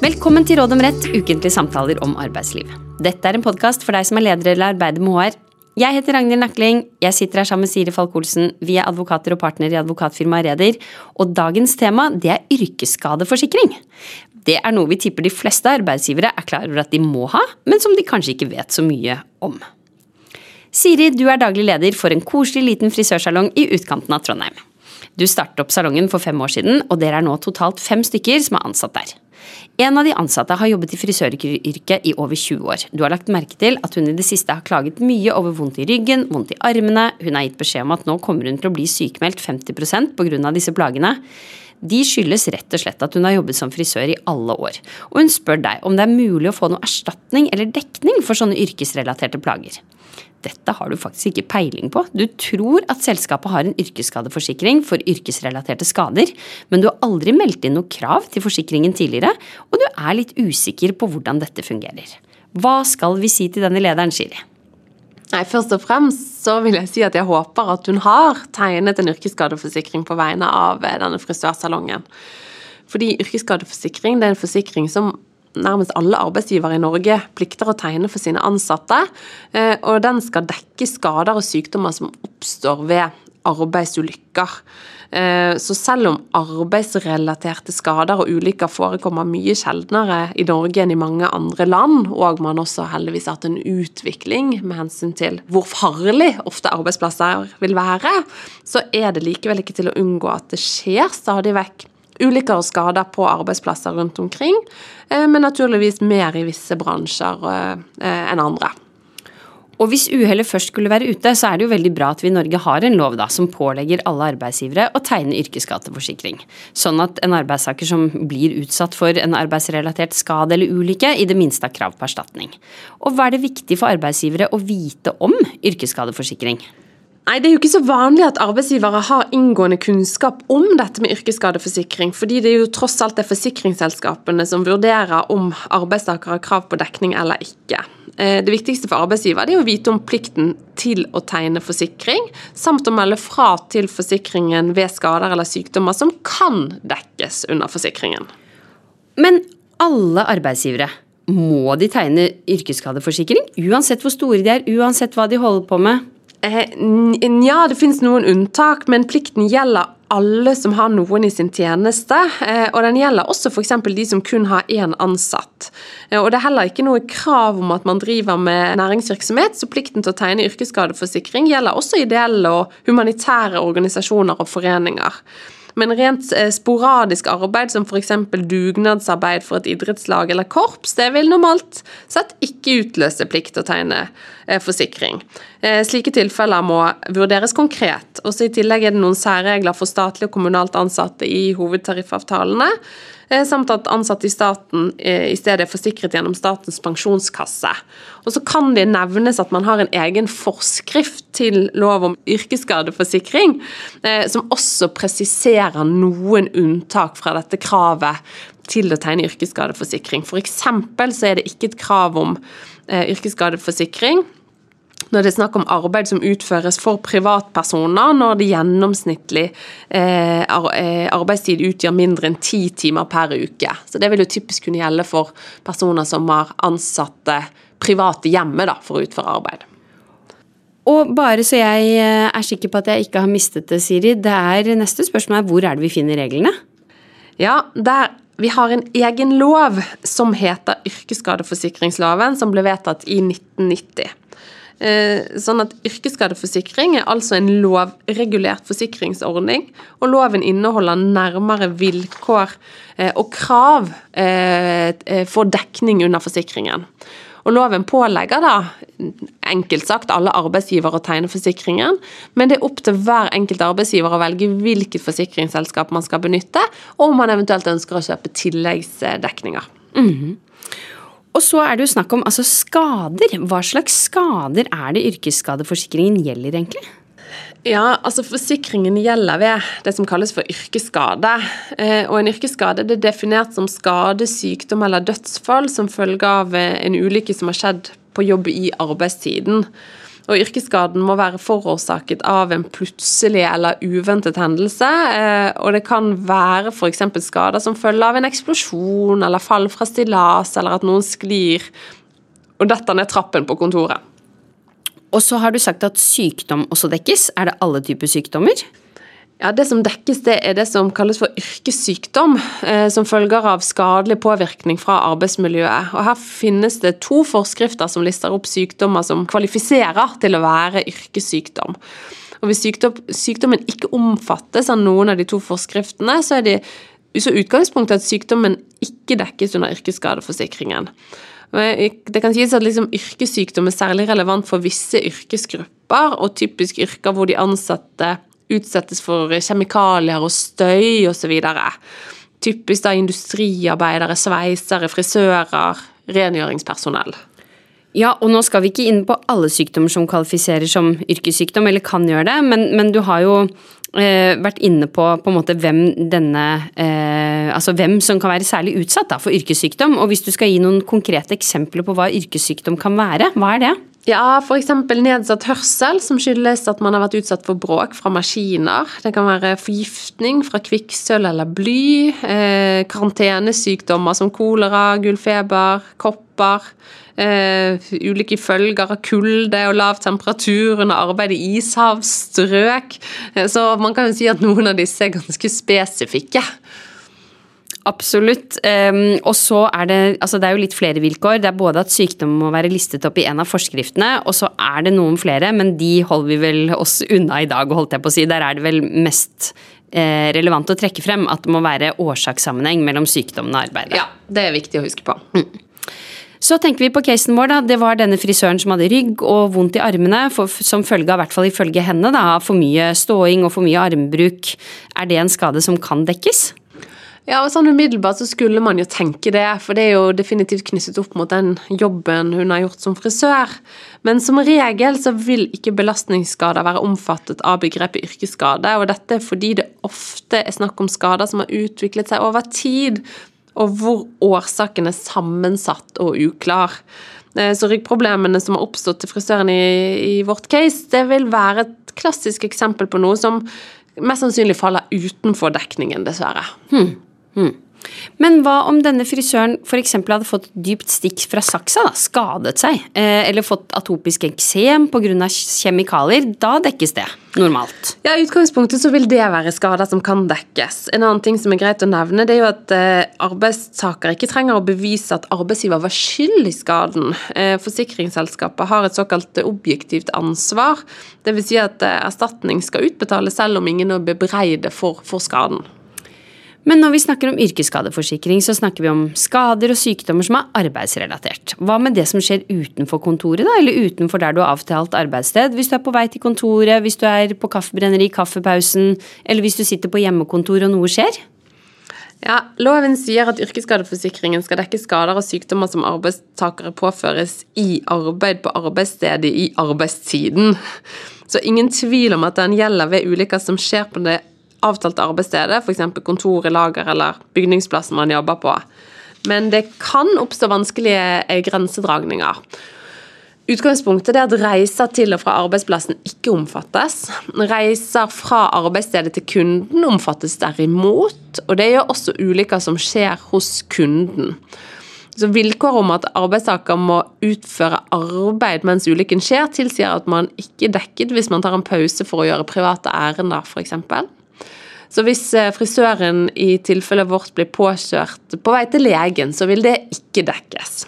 Velkommen til Råd om rett, ukentlige samtaler om arbeidsliv. Dette er en podkast for deg som er leder eller arbeider med HR. Jeg heter Ragnhild Nakling, jeg sitter her sammen med Siri Falk-Olsen. Vi er advokater og partner i advokatfirmaet Reder. Og dagens tema det er yrkesskadeforsikring. Det er noe vi tipper de fleste arbeidsgivere er klar over at de må ha, men som de kanskje ikke vet så mye om. Siri, du er daglig leder for en koselig liten frisørsalong i utkanten av Trondheim. Du startet opp salongen for fem år siden, og dere er nå totalt fem stykker som er ansatt der. En av de ansatte har jobbet i frisøryrket i over 20 år. Du har lagt merke til at hun i det siste har klaget mye over vondt i ryggen, vondt i armene. Hun har gitt beskjed om at nå kommer hun til å bli sykemeldt 50% pga. disse plagene. De skyldes rett og slett at hun har jobbet som frisør i alle år. Og hun spør deg om det er mulig å få noe erstatning eller dekning for sånne yrkesrelaterte plager. Dette har du faktisk ikke peiling på. Du tror at selskapet har en yrkesskadeforsikring for yrkesrelaterte skader, men du har aldri meldt inn noe krav til forsikringen tidligere, og du er litt usikker på hvordan dette fungerer. Hva skal vi si til denne lederen, Shiri? Nei, Først og fremst så vil jeg si at jeg håper at hun har tegnet en yrkesskadeforsikring på vegne av eh, denne frisørsalongen. Fordi yrkesskadeforsikring det er en forsikring som nærmest alle arbeidsgivere i Norge plikter å tegne for sine ansatte. Eh, og den skal dekke skader og sykdommer som oppstår ved arbeidsulykker. Eh, så selv om arbeidsrelaterte skader og ulykker forekommer mye sjeldnere i Norge enn i mange andre land, og man også heldigvis har hatt en utvikling med hensyn til hvor farlig ofte arbeidsplasser vil være, så er det likevel ikke til å unngå at det skjer stadig vekk ulykker og skader på arbeidsplasser rundt omkring, eh, men naturligvis mer i visse bransjer eh, enn andre. Og hvis uhellet først skulle være ute, så er det jo veldig bra at vi i Norge har en lov da, som pålegger alle arbeidsgivere å tegne yrkesskadeforsikring. Sånn at en arbeidstaker som blir utsatt for en arbeidsrelatert skade eller ulykke, i det minste har krav på erstatning. Og hva er det viktig for arbeidsgivere å vite om yrkesskadeforsikring? Nei, Det er jo ikke så vanlig at arbeidsgivere har inngående kunnskap om dette med yrkesskadeforsikring, fordi det er jo tross alt det forsikringsselskapene som vurderer om arbeidstakere har krav på dekning eller ikke. Eh, det viktigste for arbeidsgiver er å vite om plikten til å tegne forsikring, samt å melde fra til forsikringen ved skader eller sykdommer som kan dekkes under forsikringen. Men alle arbeidsgivere, må de tegne yrkesskadeforsikring? Uansett hvor store de er, uansett hva de holder på med? Eh, nja, det finnes noen unntak, men plikten gjelder alle som har noen i sin tjeneste. Eh, og den gjelder også f.eks. de som kun har én ansatt. Eh, og det er heller ikke noe krav om at man driver med næringsvirksomhet, så plikten til å tegne yrkesskadeforsikring gjelder også ideelle og humanitære organisasjoner og foreninger. Men rent sporadisk arbeid, som f.eks. dugnadsarbeid for et idrettslag eller korps, det vil normalt sett ikke utløse plikt til å tegne forsikring. Eh, slike tilfeller må vurderes konkret. Også I tillegg er det noen særregler for statlig og kommunalt ansatte i hovedtariffavtalene. Eh, samt at ansatte i staten eh, i stedet er forsikret gjennom Statens pensjonskasse. Og så kan det nevnes at man har en egen forskrift til lov om yrkesskadeforsikring, eh, som også presiserer noen unntak fra dette kravet til å tegne yrkesskadeforsikring. F.eks. så er det ikke et krav om yrkesskadeforsikring når det er snakk om arbeid som utføres for privatpersoner, når det gjennomsnittlig eh, eh, arbeidstid utgjør mindre enn ti timer per uke. Så Det vil jo typisk kunne gjelde for personer som har ansatte private hjemme da, for å utføre arbeid. Og bare så jeg eh, er sikker på at jeg ikke har mistet det, Siri, det er neste spørsmål er hvor er det vi finner reglene? Ja, der vi har en egen lov som heter yrkesskadeforsikringsloven, som ble vedtatt i 1990. Eh, sånn at Yrkesskadeforsikring er altså en lovregulert forsikringsordning, og loven inneholder nærmere vilkår eh, og krav eh, for dekning under forsikringen. Og Loven pålegger da, enkelt sagt, alle arbeidsgivere å tegne forsikringen, men det er opp til hver enkelt arbeidsgiver å velge hvilket forsikringsselskap man skal benytte, og om man eventuelt ønsker å kjøpe tilleggsdekninger. Mm -hmm. Og så er det jo snakk om altså skader. Hva slags skader er det yrkesskadeforsikringen gjelder, egentlig? Ja, altså Forsikringen gjelder ved det som kalles for yrkesskade. Eh, og En yrkesskade er definert som skade, sykdom eller dødsfall som følge av eh, en ulykke som har skjedd på jobb i arbeidstiden. Og yrkesskaden må være forårsaket av en plutselig eller uventet hendelse. Eh, og det kan være f.eks. skader som følge av en eksplosjon eller fall fra stillas, eller at noen sklir og detter ned trappen på kontoret. Og så har du sagt at sykdom også dekkes. Er det alle typer sykdommer? Ja, Det som dekkes, det er det som kalles for yrkessykdom, eh, som følger av skadelig påvirkning fra arbeidsmiljøet. Og Her finnes det to forskrifter som lister opp sykdommer som kvalifiserer til å være yrkessykdom. Og Hvis sykdommen ikke omfattes av noen av de to forskriftene, så er det så utgangspunktet at sykdommen ikke dekkes under yrkesskadeforsikringen. Det kan sies at liksom yrkessykdom er særlig relevant for visse yrkesgrupper, og typisk yrker hvor de ansatte utsettes for kjemikalier og støy osv. Typisk da industriarbeidere, sveisere, frisører, rengjøringspersonell. Ja, og nå skal vi ikke inn på alle sykdommer som kvalifiserer som yrkessykdom, eller kan gjøre det, men, men du har jo eh, vært inne på på hvem denne eh, Altså hvem som kan være særlig utsatt da, for yrkessykdom. Og hvis du skal gi noen konkrete eksempler på hva yrkessykdom kan være, hva er det? Ja, f.eks. nedsatt hørsel, som skyldes at man har vært utsatt for bråk fra maskiner. Det kan være forgiftning fra kvikksølv eller bly. Eh, karantenesykdommer som kolera, gullfeber, kopper. Eh, ulike følger av kulde og lav temperatur under arbeid i ishavsstrøk. Eh, så man kan jo si at noen av disse er ganske spesifikke. Absolutt. Um, og så er det altså det er jo litt flere vilkår. Det er både at sykdom må være listet opp i en av forskriftene, og så er det noen flere, men de holder vi vel oss unna i dag, holdt jeg på å si. Der er det vel mest eh, relevant å trekke frem at det må være årsakssammenheng mellom sykdommen og arbeidet. Ja, det er viktig å huske på. Mm. Så tenker vi på casen vår. da, Det var denne frisøren som hadde rygg og vondt i armene, for, som følge av, hvert fall ifølge henne, da, for mye ståing og for mye armbruk. Er det en skade som kan dekkes? Ja, og sånn Umiddelbart så skulle man jo tenke det, for det er jo definitivt knyttet opp mot den jobben hun har gjort som frisør. Men som regel så vil ikke belastningsskader være omfattet av begrepet yrkesskade, og dette er fordi det ofte er snakk om skader som har utviklet seg over tid, og hvor årsaken er sammensatt og uklar. Eh, så ryggproblemene som har oppstått til frisøren i, i vårt case, det vil være et klassisk eksempel på noe som mest sannsynlig faller utenfor dekningen, dessverre. Hmm. Hmm. Men hva om denne frisøren f.eks. hadde fått dypt stikk fra saksa, da, skadet seg, eh, eller fått atopisk eksem pga. kjemikalier? Da dekkes det normalt? Ja, I utgangspunktet så vil det være skader som kan dekkes. En annen ting som er greit å nevne, det er jo at eh, arbeidstaker ikke trenger å bevise at arbeidsgiver var skyld i skaden. Eh, forsikringsselskapet har et såkalt objektivt ansvar. Dvs. Si at erstatning skal utbetales selv om ingen er bebreide for, for skaden. Men når vi snakker om yrkesskadeforsikring, så snakker vi om skader og sykdommer som er arbeidsrelatert. Hva med det som skjer utenfor kontoret, da, eller utenfor der du har avtalt arbeidssted? Hvis du er på vei til kontoret, hvis du er på kaffebrenneri i kaffepausen, eller hvis du sitter på hjemmekontor og noe skjer? Ja, Loven sier at yrkesskadeforsikringen skal dekke skader og sykdommer som arbeidstakere påføres i arbeid på arbeidsstedet i arbeidstiden. Så ingen tvil om at den gjelder ved ulykker som skjer på det avtalte arbeidsstedet, f.eks. kontoret, lager eller bygningsplassen man jobber på. Men det kan oppstå vanskelige eh, grensedragninger. Utgangspunktet er at reiser til og fra arbeidsplassen ikke omfattes. Reiser fra arbeidsstedet til kunden omfattes derimot, og det gjør også ulykker som skjer hos kunden. Så Vilkåret om at arbeidstaker må utføre arbeid mens ulykken skjer, tilsier at man ikke er dekket hvis man tar en pause for å gjøre private ærender, f.eks. Så hvis eh, frisøren i tilfellet vårt blir påkjørt på vei til legen, så vil det ikke dekkes.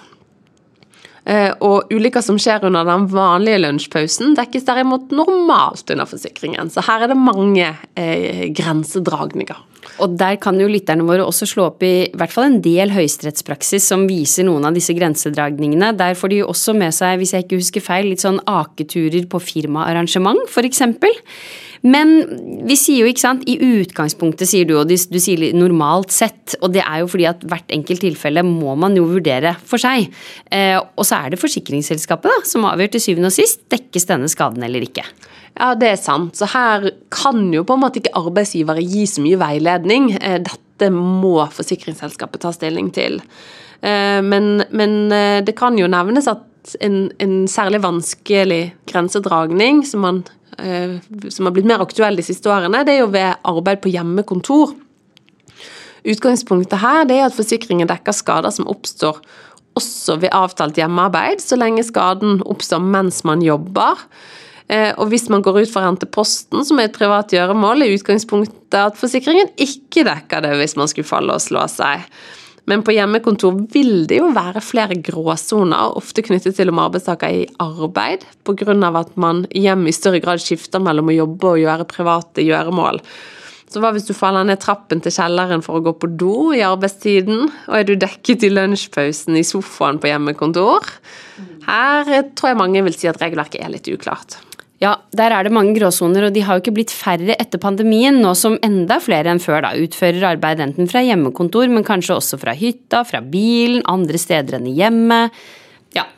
Eh, og ulykker som skjer under den vanlige lunsjpausen, dekkes derimot normalt under forsikringen. Så her er det mange eh, grensedragninger. Og der kan jo lytterne våre også slå opp i hvert fall en del høyesterettspraksis som viser noen av disse grensedragningene. Der får de jo også med seg, hvis jeg ikke husker feil, litt sånn aketurer på firmaarrangement, f.eks. Men vi sier jo, ikke sant, i utgangspunktet sier du, og du, du sier normalt sett, og det er jo fordi at hvert enkelt tilfelle må man jo vurdere for seg. Eh, og så er det forsikringsselskapet da, som avgjør til syvende og sist dekkes denne skaden eller ikke. Ja, det er sant. Så her kan jo på en måte ikke arbeidsgivere gi så mye veiledning. Eh, dette må forsikringsselskapet ta stilling til. Eh, men, men, eh, det kan jo nevnes at en, en særlig vanskelig grensedragning som, man, som har blitt mer aktuell de siste årene, det er jo ved arbeid på hjemmekontor. Utgangspunktet her er at forsikringen dekker skader som oppstår også ved avtalt hjemmearbeid, så lenge skaden oppstår mens man jobber. Eh, og hvis man går ut for å hente posten, som er et privat gjøremål, er utgangspunktet at forsikringen ikke dekker det hvis man skulle falle og slå seg. Men på hjemmekontor vil det jo være flere gråsoner, ofte knyttet til om arbeidstaker er i arbeid, pga. at man hjem i større grad skifter mellom å jobbe og gjøre private gjøremål. Så hva hvis du faller ned trappen til kjelleren for å gå på do i arbeidstiden, og er du dekket i lunsjpausen i sofaen på hjemmekontor? Her tror jeg mange vil si at regelverket er litt uklart. Ja, der er det mange gråsoner, og de har jo ikke blitt færre etter pandemien, nå som enda flere enn før da utfører arbeid enten fra hjemmekontor, men kanskje også fra hytta, fra bilen, andre steder enn i hjemmet. Ja.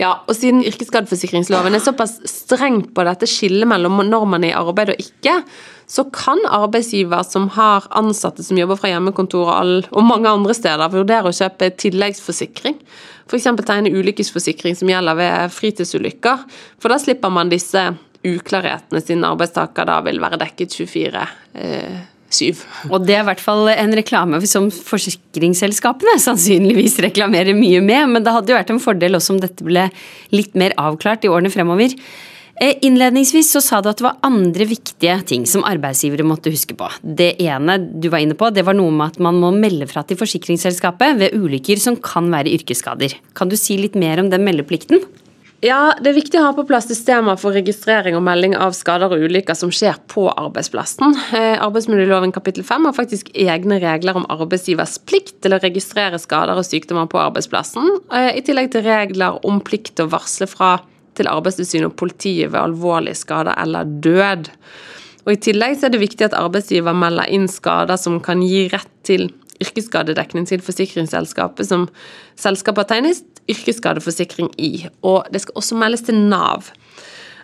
Ja, og siden yrkesskadeforsikringsloven er såpass strengt på dette skillet mellom når man er i arbeid og ikke, så kan arbeidsgiver som har ansatte som jobber fra hjemmekontor og, mange andre steder, vurdere å kjøpe tilleggsforsikring. F.eks. tegne ulykkesforsikring som gjelder ved fritidsulykker. For da slipper man disse uklarhetene, siden arbeidstaker da vil være dekket 24 eh, 7. Og det er i hvert fall en reklame som forsikringsselskapene sannsynligvis reklamerer mye med, men det hadde jo vært en fordel også om dette ble litt mer avklart i årene fremover. Eh, innledningsvis så sa du at det var andre viktige ting som arbeidsgivere måtte huske på. Det ene du var inne på, det var noe med at man må melde fra til forsikringsselskapet ved ulykker som kan være yrkesskader. Kan du si litt mer om den meldeplikten? Ja, Det er viktig å ha på plass systemer for registrering og melding av skader og ulykker som skjer på arbeidsplassen. Eh, arbeidsmiljøloven kapittel 5 har faktisk egne regler om arbeidsgivers plikt til å registrere skader og sykdommer på arbeidsplassen, eh, i tillegg til regler om plikt til å varsle fra til Arbeidstilsynet og politiet ved alvorlige skader eller død. Og I tillegg så er det viktig at arbeidsgiver melder inn skader som kan gi rett til yrkesskadedekning til forsikringsselskapet som selskapet har tegnet yrkesskadeforsikring i. Og det skal også meldes til Nav.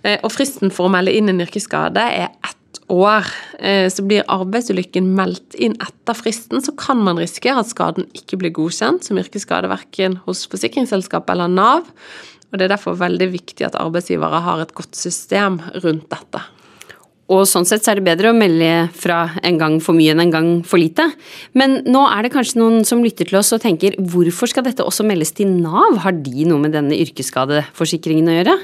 Eh, og fristen for å melde inn en yrkesskade er ett år. Eh, så blir arbeidsulykken meldt inn etter fristen, så kan man risikere at skaden ikke blir godkjent som yrkesskade verken hos forsikringsselskapet eller Nav. Og Det er derfor veldig viktig at arbeidsgivere har et godt system rundt dette. Og sånn sett så er det bedre å melde fra en gang for mye enn en gang for lite. Men nå er det kanskje noen som lytter til oss og tenker hvorfor skal dette også meldes til Nav? Har de noe med denne yrkesskadeforsikringen å gjøre?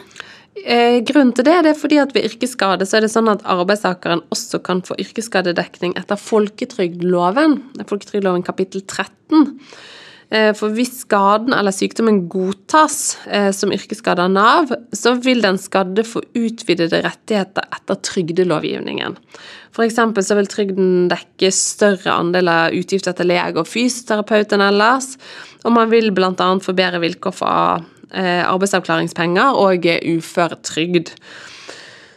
Eh, grunnen til det, det er fordi at ved yrkesskade så er det sånn at arbeidstakeren også kan få yrkesskadedekning etter folketrygdloven. Folketrygdloven kapittel 13. Eh, for hvis skaden eller sykdommen godtas eh, som yrkesskade av Nav, så vil den skadde få utvidede rettigheter etter trygdelovgivningen. F.eks. så vil trygden dekke større andel av utgifter til lege og fysioterapeut enn ellers, og man vil bl.a. få bedre vilkår for eh, arbeidsavklaringspenger og uføretrygd.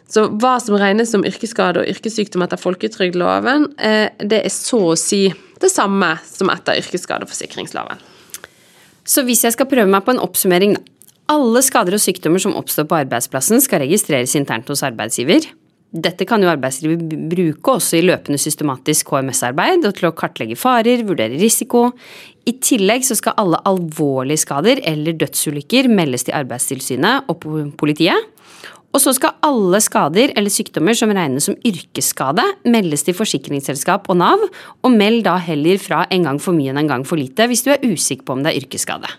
Så hva som regnes som yrkesskade og yrkessykdom etter folketrygdloven, det er så å si det samme som etter yrkesskadeforsikringsloven. Så hvis jeg skal prøve meg på en oppsummering, da. Alle skader og sykdommer som oppstår på arbeidsplassen skal registreres internt hos arbeidsgiver. Dette kan jo arbeidsgiver bruke også i løpende systematisk HMS-arbeid og til å kartlegge farer, vurdere risiko. I tillegg så skal alle alvorlige skader eller dødsulykker meldes til Arbeidstilsynet og politiet. Og så skal alle skader eller sykdommer som regnes som yrkesskade, meldes til forsikringsselskap og Nav, og meld da heller fra en gang for mye enn en gang for lite hvis du er usikker på om det er yrkesskade.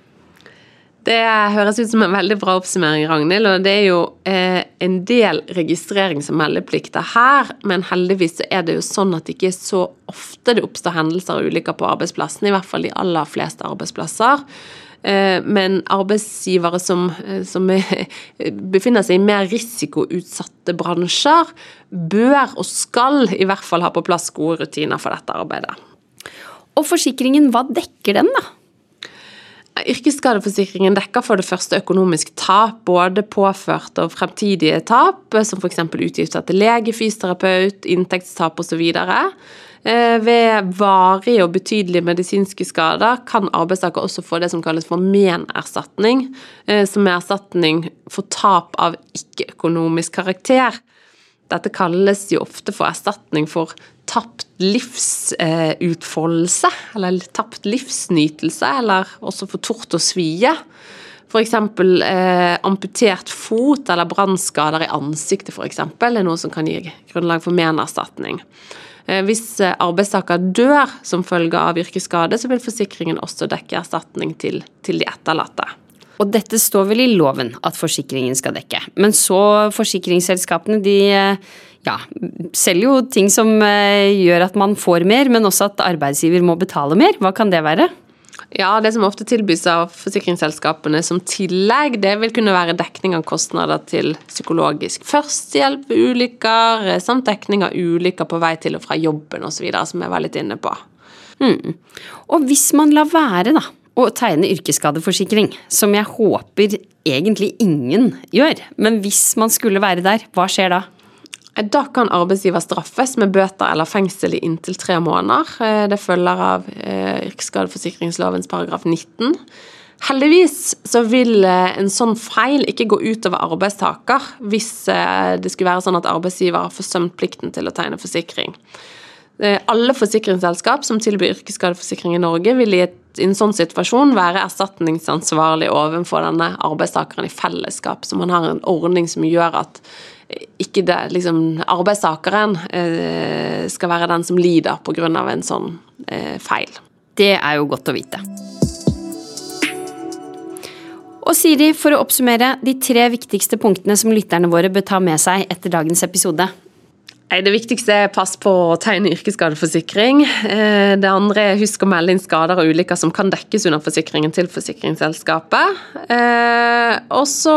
Det høres ut som en veldig bra oppsummering, Ragnhild. Og det er jo eh, en del registrerings- og meldeplikter her, men heldigvis så er det jo sånn at det ikke er så ofte det oppstår hendelser og ulykker på arbeidsplassen, i hvert fall de aller fleste arbeidsplasser. Eh, men arbeidsgivere som, eh, som, befinner seg i mer risikoutsatte bransjer, bør og skal i hvert fall ha på plass gode rutiner for dette arbeidet. Og forsikringen, hva dekker den, da? Yrkesskadeforsikringen dekker for det første økonomisk tap, både påført og fremtidige tap, som f.eks. utgifter til lege, fysioterapeut, inntektstap osv. Eh, ved varige og betydelige medisinske skader kan arbeidstaker også få det som kalles for menerstatning, eh, som er erstatning for tap av ikke-økonomisk karakter. Dette kalles jo ofte for erstatning for tapt livsutfoldelse, eller tapt livsnytelse, eller også for tort og svie. F.eks. Eh, amputert fot eller brannskader i ansiktet for eksempel, er noe som kan gi grunnlag for menerstatning. Eh, hvis eh, arbeidstaker dør som følge av yrkesskade, så vil forsikringen også dekke erstatning til, til de etterlatte. Og dette står vel i loven at forsikringen skal dekke. Men så forsikringsselskapene de eh, ja, selger jo ting som gjør at man får mer, men også at arbeidsgiver må betale mer. Hva kan det være? Ja, Det som ofte tilbys av forsikringsselskapene som tillegg, det vil kunne være dekning av kostnader til psykologisk førstehjelp ved ulykker, eh, samt dekning av ulykker på vei til og fra jobben osv., som jeg var litt inne på. Mm. Og hvis man lar være, da, å tegne yrkesskadeforsikring, som jeg håper egentlig ingen gjør, men hvis man skulle være der, hva skjer da? Da kan arbeidsgiver straffes med bøter eller fengsel i inntil tre måneder. Eh, det følger av eh, yrkesskadeforsikringslovens paragraf 19. Heldigvis så vil eh, en sånn feil ikke gå utover arbeidstaker hvis det skulle være sånn at arbeidsgiver har forsømt plikten til å tegne forsikring. Alle forsikringsselskap som tilbyr yrkesskadeforsikring i Norge, vil i, en sånn situasjon være erstatningsansvarlig overfor denne arbeidstakeren i fellesskap, så man har en ordning som gjør at ikke det, liksom, arbeidstakeren eh, skal være den som lider pga. en sånn eh, feil. Det er jo godt å vite. Og Siri, for å oppsummere de tre viktigste punktene som lytterne våre bør ta med seg etter dagens episode. Det viktigste er pass på å tegne yrkesskadeforsikring. Eh, det andre er husk å melde inn skader og ulykker som kan dekkes under forsikringen til forsikringsselskapet. Eh, og så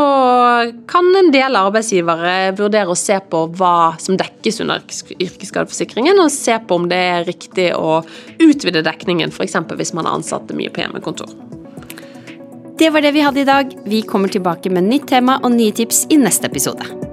kan en del arbeidsgivere vurdere å se på hva som dekkes under yrkesskadeforsikringen, og se på om det er riktig å utvide dekningen, f.eks. hvis man har ansatte mye på hjemmekontor. Det var det vi hadde i dag. Vi kommer tilbake med nytt tema og nye tips i neste episode.